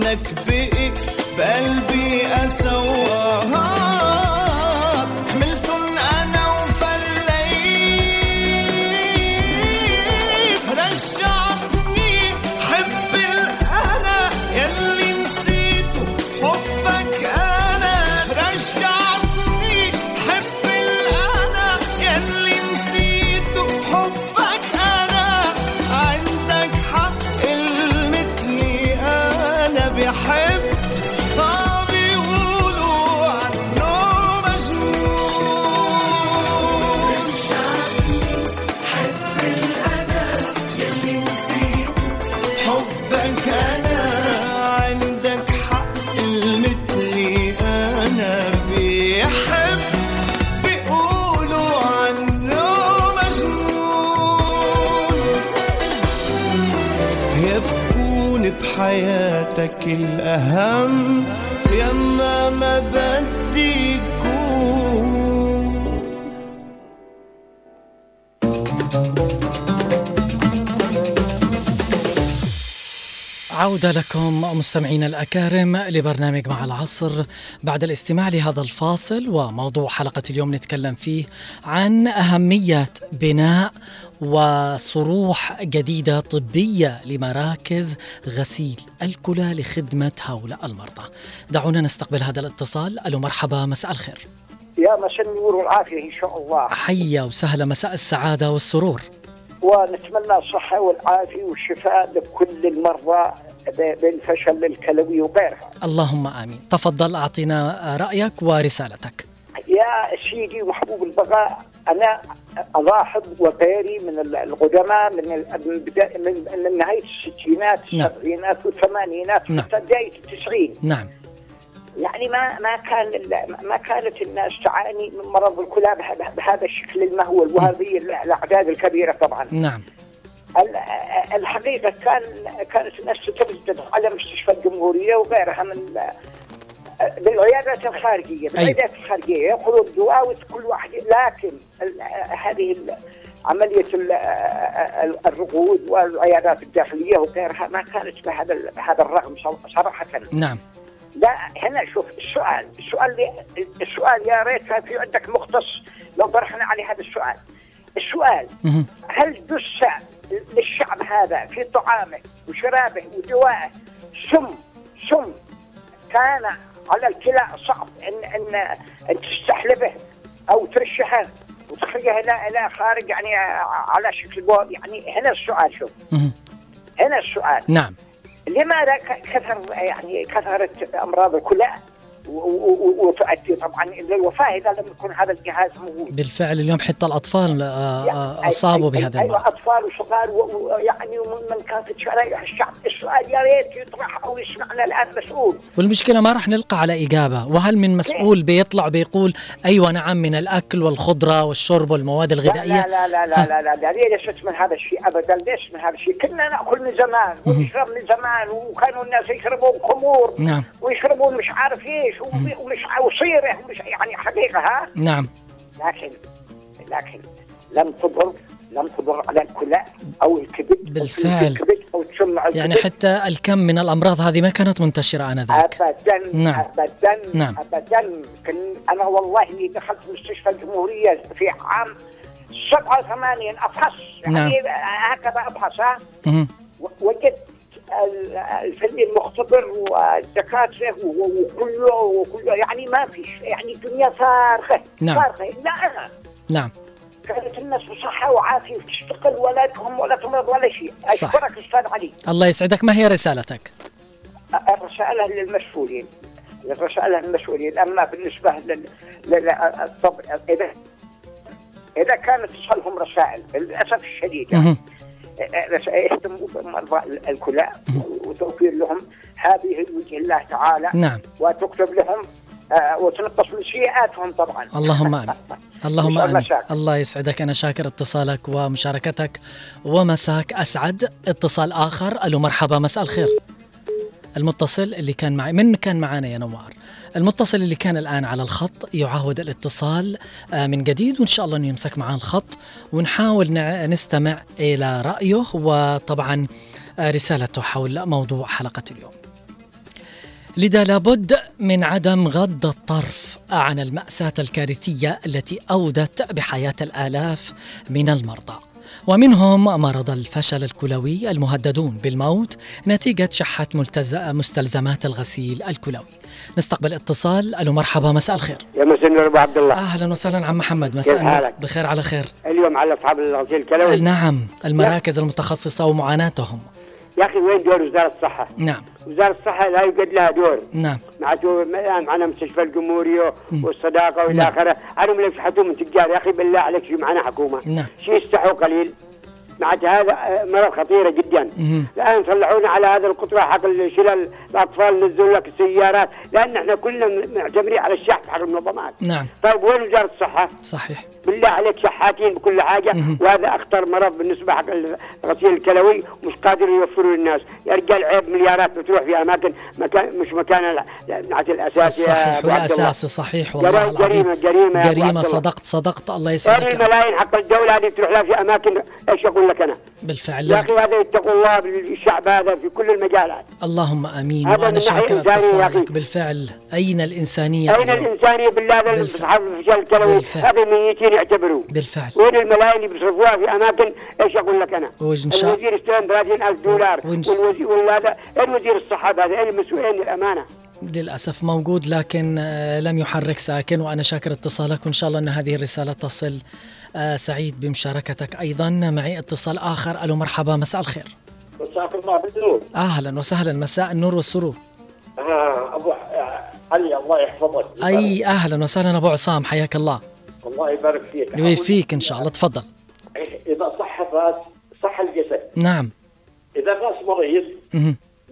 منك الأهم عودة لكم مستمعينا الأكارم لبرنامج مع العصر. بعد الاستماع لهذا الفاصل وموضوع حلقة اليوم نتكلم فيه عن أهمية بناء وصروح جديدة طبية لمراكز غسيل الكلى لخدمة هؤلاء المرضى. دعونا نستقبل هذا الاتصال. ألو مرحبا مساء الخير. يا مساء النور والعافية إن شاء الله. حيا وسهلا مساء السعادة والسرور. ونتمنى الصحة والعافية والشفاء لكل المرضى بالفشل الكلوي وغيرها. اللهم آمين. تفضل أعطينا رأيك ورسالتك. يا سيدي محبوب البقاء أنا الاحظ وغيري من ال- القدماء من من, نهاية الستينات نعم. السبعينات والثمانينات نعم. حتى بداية التسعين. نعم. يعني ما ما كان ما كانت الناس تعاني من مرض الكلى به- بهذا الشكل المهول وهذه ال- الأعداد الكبيرة طبعا. نعم. ال- الحقيقة كان كانت الناس تتردد على مستشفى الجمهورية وغيرها من بالعيادات الخارجية بالعيادات الخارجية يأخذوا الدواء كل واحد لكن هذه ال- الرقود والعيادات الداخلية وغيرها ما كانت بهذا بهذا الرغم صراحة. نعم. لا هنا شوف السؤال السؤال السؤال يا ريت كان في عندك مختص لو طرحنا عليه هذا السؤال السؤال. هل دس للشعب هذا في طعامه وشرابه ودوائه سم سم كان على الكلى صعب إن إن إن تستحلبه أو ترشحه وتخرجه إلى إلى خارج يعني على شكل يعني هنا السؤال شوف. هنا السؤال نعم لماذا كثر يعني كثرت أمراض الكلى. وتؤدي طبعا إلى الوفاه إذا لم يكن هذا الجهاز موجود. بالفعل اليوم حتى الأطفال آه، آه، أي- أصابوا أي- بهذا المرض أطفال وصغار ويعني ومن كانت في شرائح الشعب السؤال يا ريت يطرح أو يسمعنا الآن مسؤول. والمشكلة ما راح نلقى على إجابة. وهل من مسؤول بيطلع بيقول أيوة نعم من الأكل والخضرة والشرب والمواد لا الغذائية؟ لا لا لا لا لا, لا, لا ليش من هذا الشيء ابدا ليش من هذا الشيء. كنا نأكل من زمان ونشرب من زمان وكانوا الناس يشربون خمور نعم. ويشربون مش عارف إيش. ومش ومش وصيره ومش يعني حقيقة ها نعم لكن لكن لم تضر لم تضر على الكلى أو الكبد بالفعل. الكبد أو تسمع الكبد يعني حتى الكم من الأمراض هذه ما كانت منتشرة آنذاك ابدا نعم. ابدا نعم. ابدا كن أنا والله إني دخلت مستشفى الجمهورية في عام 87 أفحص نعم. يعني هكذا أفحص وجدت الفني المختبر والدكاترة وكله وكله. يعني ما فيش يعني الدنيا فارغة. نعم. فارغة. لا. أنا نعم. كانت الناس بصحه وعافية. وتشتغل ولا تهم ولا تمرض ولا شيء. اشكرك أستاذ علي. الله يسعدك. ما هي رسالتك؟ الرسالة للمسؤولين الرسالة للمسؤولين أما بالنسبة لل... لل... الطب... إذا إذا كانت تصلهم رسائل للأسف الشديد مهم. يهتموا بمرضى الكلى وتوفير لهم هذه الوجه الله تعالى نعم. وتكتب لهم آه، وتنقص من سيئاتهم طبعا. اللهم آمين. <laughs> اللهم آمين. الله يسعدك. أنا شاكر اتصالك ومشاركتك ومساك أسعد. اتصال آخر. ألو مرحبا. مساء الخير. المتصل اللي كان معي من كان معنا يا نوار؟ المتصل اللي كان الآن على الخط يعاود الاتصال آه، من جديد وإن شاء الله إنه يمسك معاه الخط. ونحاول نستمع إلى رأيه وطبعا آه، رسالته حول موضوع حلقة اليوم. لذا لابد من عدم غض الطرف عن المأساة الكارثية التي أودت بحياة الآلاف من المرضى. ومنهم مرضى الفشل الكلوي المهددون بالموت نتيجة شحة. مستلزمات الغسيل الكلوي. نستقبل اتصال. ألو مرحبا مساء الخير. يا مساء النور أبو عبد الله. أهلا وسهلا عم محمد. مساء النور. بخير على خير. اليوم على أصحاب الغسيل الكلوي. نعم المراكز المتخصصة ومعاناتهم. يا أخي وين دور وزارة الصحة؟ نعم. وزارة الصحة لا يوجد لها دور. نعم. معناته الان معنا مستشفى الجمهورية والصداقة والى نعم. آخره. عنهم اللي يفحطوا من تجار يا أخي بالله عليك شو معنا حكومة؟ نعم. شيء يستحوا قليل؟ معناته هذا آه، مرض خطيره جدا. الآن طلعونا على هذا القطره حق شلال الأطفال نزلوا لك السيارات لأن إحنا كلنا معتمدين على الشحن حق المنظمات نعم طيب وين وزارة الصحة؟ صحيح بالله عليك شحاتين بكل حاجة. وهذا أخطر مرض بالنسبة حق الغسيل الكلوي مش قادر يوفروا للناس يا رجال عيب مليارات بتروح في أماكن مكان مش مكان الاساسي صحيح. والأساسي صحيح والله جريمة عبد الله. صدقت صدقت الله يسعدك الملايين حق الدولة هذه تروح لها في أماكن إيش أقول لك أنا؟ بالفعل. يا أخي هذا يتقوا الله بالشعب هذا في كل المجالات. اللهم آمين. هذا وأنا شاكر اتصالك. بالفعل. أين الإنسانية أين؟ الإنسانية بالله؟ هذا الفشل الكلوي. هذا ميتين يعتبروا. بالفعل. وين الملايين اللي بيصرفوها؟ في أماكن. إيش أقول لك أنا؟ وإن شاء- الوزير استلم 30000 دولار. وإن- والوزير وهذا اين وزير الصحه هذا؟ اين المسؤولين الامانه؟ للأسف موجود لكن آه، لم يحرك ساكن. وأنا شاكر اتصالك. وإن شاء الله إن هذه الرسالة تصل سعيد بمشاركتك أيضا. معي اتصال آخر. ألو مرحبا. مساء الخير. مساك الله بالنور أهلا وسهلا. مساء النور والسرور. آه أبو آه، علي الله يحفظك. أي أهلا وسهلا. أبو عصام حياك الله. الله يبارك فيك. ويفيك إن شاء الله. تفضل. إذا صح الرأس صح الجسد. نعم. إذا الرأس مريض.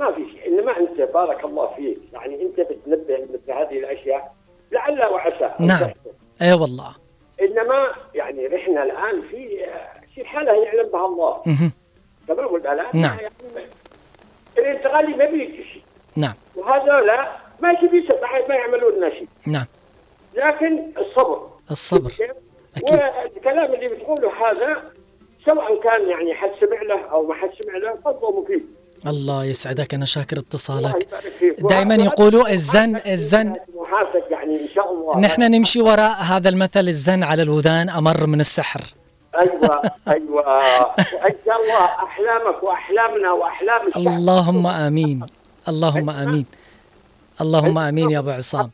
ما في شيء. انما أنت بارك الله فيك. يعني أنت بتنبه مثل هذه الأشياء لعل وعسى. نعم. إي والله. إنما يعني نحن الآن في في حالة يعلم بها الله ولا لا؟ نعم. يعني الانتقالي ما بيجي شيء. نعم. وهذول ماشي بيس ما يعملون لنا شيء. نعم. لكن الصبر. الصبر. أكيد. والكلام اللي بتقوله هذا سواء كان يعني حد سمع له أو ما حد سمع له فضله مفيد. الله يسعدك أنا شاكر اتصالك. دائما يقولوا الزن الزن يعني إن شاء الله. نحن نمشي وراء هذا المثل الزن على الودان أمر من السحر. أيوه أيوه. شاء الله أحلامك وأحلامنا وأحلام الشعب. اللهم آمين. اللهم آمين. اللهم آمين يا أبو عصام.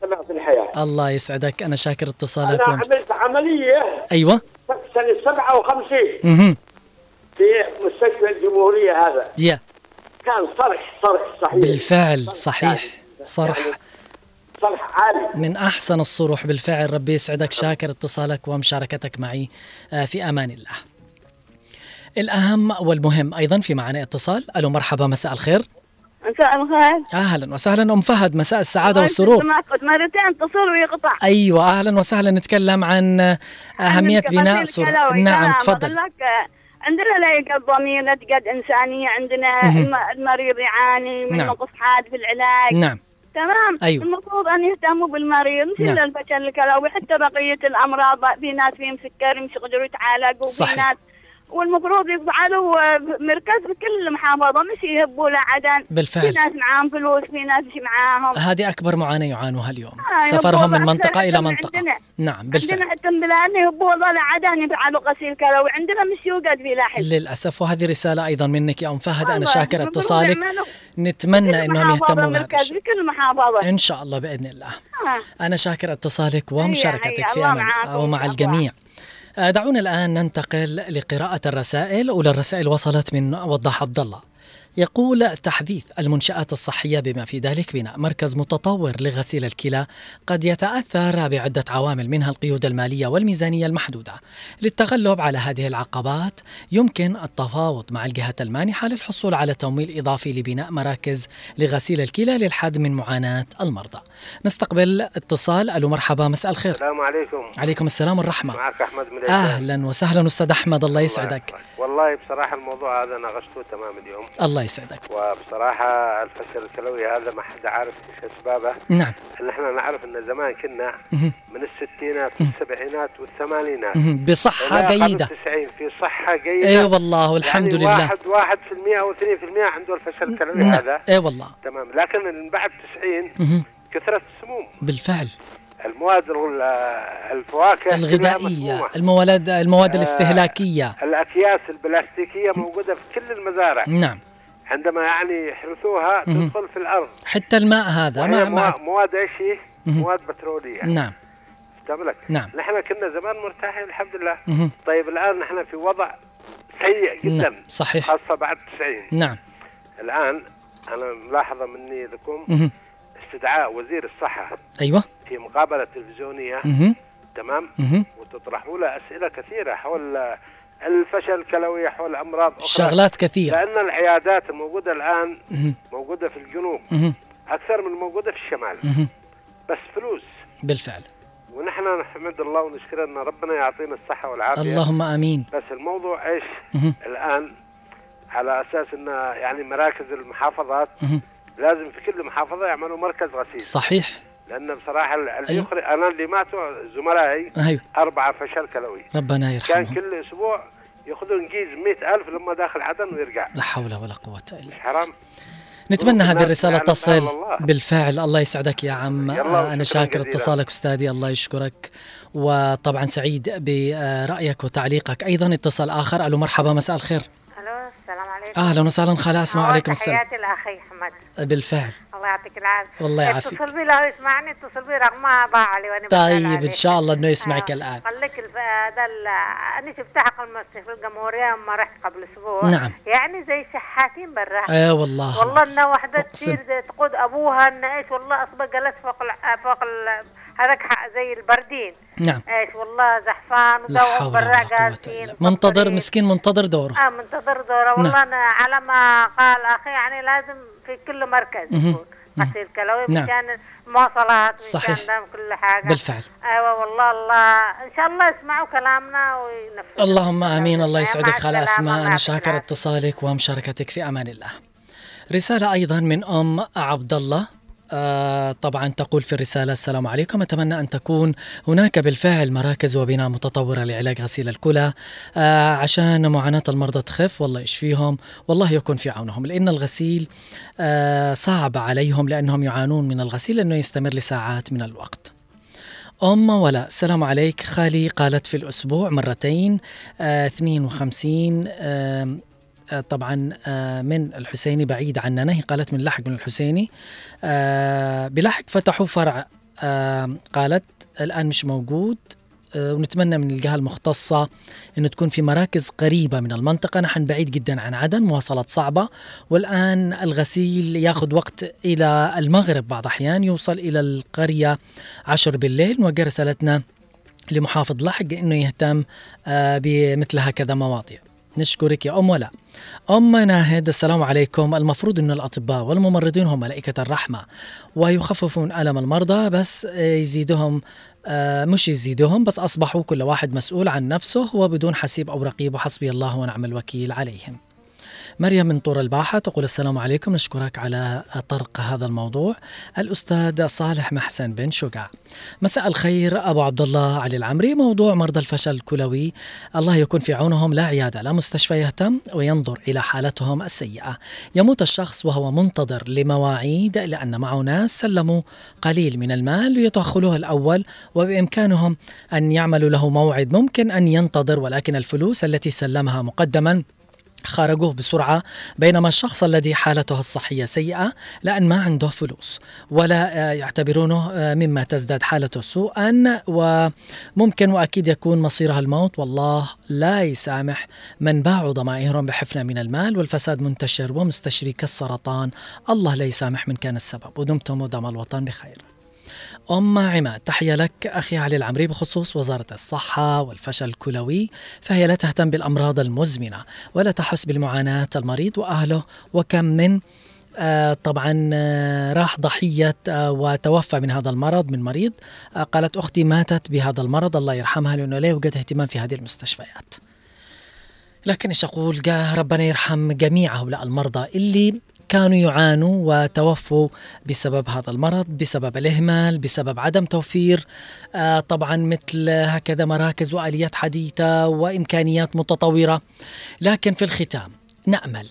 الله يسعدك. أنا شاكر اتصالك أنا. عملت عملية. أيوه. سنة 57 أها في مستشفى الجمهورية هذا. يا. كان صرح صرح صحيح. بالفعل صحيح. صرح. مصطلح عالي. من أحسن الصروح بالفعل. ربي يسعدك شاكر اتصالك ومشاركتك معي. آه، في أمان الله. الأهم والمهم أيضا في معنا اتصال. ألو مرحبا مساء الخير. مساء الخير. أهلا وسهلا أم فهد مساء السعادة والسرور. مرتين اتصل ويقطع. أيوة أهلا وسهلا. نتكلم عن أهمية عندك بناء سور كلوي. نعم. تفضل. عندنا لا قد ضمير لا قد إنسانية عندنا المريض يعاني من نعم. نقص في العلاج. نعم. تمام أيوة. المفروض أن يهتموا بالمريض مش نعم. الفشل الكلوي حتى بقية الأمراض في ناس فيهم سكر مش يقدروا يتعالجوا وفي صحيح. ناس والمفروض يفعلوا آه، مركز في كل محافظه مش يهبوا لعدن بالفعل. في ناس معاهم فلوس في ناس مش معاهم. هذه أكبر معاناة يعانوها اليوم. آه، سفرهم من يهبوا منطقة أكثر إلى من منطقة. عندنا. نعم بالفعل. عندنا حتى بلادنا يهبوا والله لعدن يفعلوا غسيل كلوي عندنا مش يوجد في لاحق للأسف. وهذه رسالة أيضا منك يا أم فهد. والله، شاكر اتصالك. نتمنى محافظة يهتموا بهذا الشيء. في كل محافظة. إن شاء الله بإذن الله. آه. أنا شاكر اتصالك ومشاركتك في الله معاكم. ومع الجميع. آه، دعونا الآن ننتقل لقراءة الرسائل أولى الرسائل وصلت من وضاح عبد الله. يقول تحديث المنشآت الصحية بما في ذلك بناء مركز متطور لغسيل الكلى قد يتأثر بعدة عوامل منها القيود المالية والميزانية المحدودة. للتغلب على هذه العقبات يمكن التفاوض مع الجهة المانحة للحصول على تمويل إضافي لبناء مراكز لغسيل الكلى للحد من معاناة المرضى. نستقبل اتصال. ألو مرحبا مساء الخير. السلام عليكم. عليكم السلام والرحمة. معك أحمد من. أهلا وسهلا أستاذ أحمد الله يسعدك. والله بصراحة الموضوع هذا ناقشته تمام اليوم. الله يسعدك. وبصراحة الفشل الكلوي هذا ما حد عارف إيش أسبابه. نعم. إن إحنا نعرف إن زمان كنا. من الستينات والسبعينات والثمانينات. بصحة جيدة. 95 في صحة جيدة. إي والله والحمد يعني لله. واحد واحد في اثنين في المية عنده الفشل الكلوي نعم. هذا. إي والله. تمام. لكن من بعد 90 مهم. كثرت السموم. بالفعل. المواد ال- الفواكه مسمومة. المواد المواد آه، الاستهلاكية. الأكياس البلاستيكية موجودة في كل المزارع. نعم. عندما يعني يحرثوها. تدخل في الأرض حتى الماء هذا وهي مع موا- مع مواد إيش. مواد بترولية نعم استملك نعم. نحن كنا زمان مرتاحين الحمد لله مهم. طيب الآن نحن في وضع سيء جدا نعم صحيح خاصة بعد 90 نعم الآن أنا ملاحظة مني لكم مهم. استدعاء وزير الصحة أيوه في مقابلة تلفزيونية مهم. تمام. وتطرحوا له أسئلة كثيرة حول الفشل الكلوي حول أمراض أخرى. شغلات كثيرة. لأن العيادات الموجودة الآن مهم. موجودة في الجنوب. أكثر من الموجودة في الشمال. بس فلوس. بالفعل. ونحن نحمد الله ونشكر أن ربنا يعطينا الصحة والعافية. اللهم آمين. بس الموضوع إيش. الآن على أساس إن يعني مراكز المحافظات. لازم في كل محافظة يعملوا مركز غسيل. صحيح. لأن بصراحة اللي أيوة. يخرج أنا اللي ماتوا زملائي أيوه. أربعة فشل كلوي. ربنا كان يرحمهم كل أسبوع ياخذوا انجيز مئة ألف لما داخل عدن ويرجع. لا حول ولا قوة إلا حرام. نتمنى هذه الرسالة تصل. بالفعل. الله يسعدك يا عم. آه، أنا شاكر. اتصالك أستاذي. الله يشكرك. وطبعا سعيد برأيك وتعليقك. أيضا اتصال آخر. ألو مرحبا مساء الخير. ألو السلام عليكم. أهلا وسهلا خلا أسمع أول عليكم السلام. تحياتي لاخي احمد بالفعل الله يعطيك العافية والله يعافيك. اتصل بي لو يسمعني اتصل بي رغم ما ضاع لي وأنا طيب. إن شاء الله أنه يسمعك الآن قال لك هذا أنا شفتها قبل ما في الجمهورية لما رحت قبل أسبوع نعم. يعني زي شحاتين برا اي والله والله ان واحدة. تصير تقود أبوها ان إيش والله اصبح جلس فوق ال فوق ال هذاك زي البردين نعم. إيش والله زحفان لا ودوهم حول برا ولا قوة جالسين إلا منتظر مسكين منتظر دوره. آه منتظر دوره. والله نعم. أنا على ما قال أخي يعني لازم في كل مركز. يكون غسيل كلوي نعم. مشان المواصلات صحيح. مشان كل حاجة. بالفعل. أيوه والله الله. إن شاء الله يسمعوا كلامنا وينفذوا. اللهم آمين. الله. يسعدك. السلامة، اسماء أنا. شاكر اتصالك ومشاركتك في أمان الله. رسالة أيضا من أم عبد الله طبعا تقول في الرسالة السلام عليكم. أتمنى أن تكون هناك بالفعل مراكز وبناء متطورة لعلاج غسيل الكلى آه عشان معاناة المرضى تخف. والله يشفيهم والله يكون في عونهم لأن الغسيل آه صعب عليهم لأنهم يعانون من الغسيل لأنه يستمر لساعات من الوقت. أم ولا السلام عليك. خالي قالت في الأسبوع مرتين آه 52 آه آه، طبعا آه، من الحسيني بعيد عننا. هي قالت من لحق من الحسيني. آه، بلحق فتحوا فرع. آه، قالت الآن مش موجود. آه، ونتمنى من الجهة المختصة أنه تكون في مراكز قريبة من المنطقة. نحن بعيد جدا عن عدن مواصلات صعبة. والآن الغسيل ياخذ وقت إلى المغرب بعض أحيان يوصل إلى القرية عشر بالليل. نوجه لمحافظ لحق أنه يهتم آه، بمثل هكذا مواضيع. نشكرك يا أم ولا. أم ناهد السلام عليكم. المفروض أن الأطباء والممرضين هم ملائكة الرحمة ويخففون ألم المرضى بس يزيدهم آه، مش يزيدهم بس أصبحوا كل واحد مسؤول عن نفسه وبدون حسيب أو رقيب وحسبي الله ونعم الوكيل عليهم. مريم من طور الباحة تقول السلام عليكم نشكرك على طرق هذا الموضوع. الأستاذ صالح محسن بن شقع مساء الخير أبو عبد الله علي العمري. موضوع مرضى الفشل الكلوي. الله يكون في عونهم لا عيادة لا مستشفى يهتم وينظر إلى حالتهم السيئة. يموت الشخص وهو منتظر لمواعيد لأن معه ناس سلموا قليل من المال ليدخلوه الأول وبإمكانهم أن يعملوا له موعد ممكن أن ينتظر ولكن الفلوس التي سلمها مقدما خرجوه بسرعة بينما الشخص الذي حالته الصحية سيئة لأن ما عنده فلوس ولا آه، يعتبرونه آه، مما تزداد حالته سوءا وممكن وأكيد يكون مصيرها الموت. والله لا يسامح من باعوا ضمائرهم بحفنة من المال والفساد منتشر ومستشري كالسرطان. الله لا يسامح من كان السبب. ودمتم ودام الوطن بخير. أم عماد تحية لك أخي علي العمري بخصوص وزارة الصحة والفشل الكلوي فهي لا تهتم بالأمراض المزمنة ولا تحس بالمعاناة المريض وأهله وكم من آه طبعا آه راح ضحية آه وتوفى من هذا المرض من مريض آه قالت أختي ماتت بهذا المرض الله يرحمها لأنه لا يوجد اهتمام في هذه المستشفيات. لكن إيش أقول؟ ربنا يرحم جميع هؤلاء المرضى اللي كانوا يعانوا وتوفوا بسبب هذا المرض بسبب الإهمال بسبب عدم توفير آه طبعا مثل هكذا مراكز وآليات حديثة وإمكانيات متطورة. لكن في الختام نأمل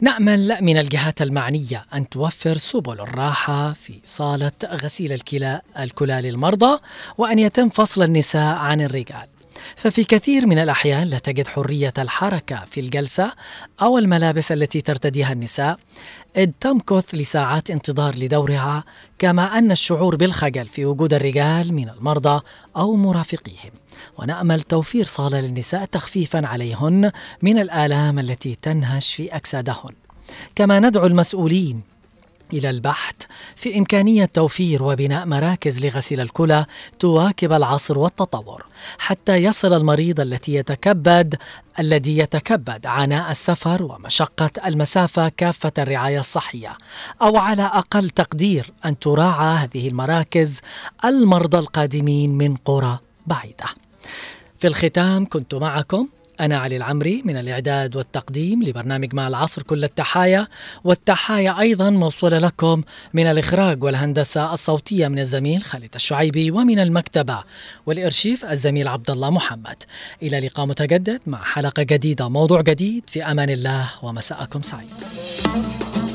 نأمل من الجهات المعنية أن توفر سبل الراحة في صالة غسيل الكلى الكلى للمرضى وأن يتم فصل النساء عن الرجال. ففي كثير من الأحيان لا تجد حرية الحركة في الجلسة أو الملابس التي ترتديها النساء. إذ تمكث لساعات انتظار لدورها كما أن الشعور بالخجل في وجود الرجال من المرضى أو مرافقيهم. ونأمل توفير صالة للنساء تخفيفا عليهن من الآلام التي تنهش في أجسادهن. كما ندعو المسؤولين إلى البحث في إمكانية توفير وبناء مراكز لغسيل الكلى تواكب العصر والتطور حتى يصل المريض التي يتكبد الذي يتكبد عناء السفر ومشقة المسافة كافة الرعاية الصحية أو على أقل تقدير أن تراعى هذه المراكز المرضى القادمين من قرى بعيدة. في الختام كنت معكم أنا علي العمري من الإعداد والتقديم لبرنامج مع العصر كل التحايا والتحايا أيضا موصولة لكم من الإخراج والهندسة الصوتية من الزميل خالد الشعيبي ومن المكتبة والإرشيف الزميل عبد الله محمد. إلى لقاء متجدد مع حلقة جديدة موضوع جديد. في أمان الله ومساءكم سعيد.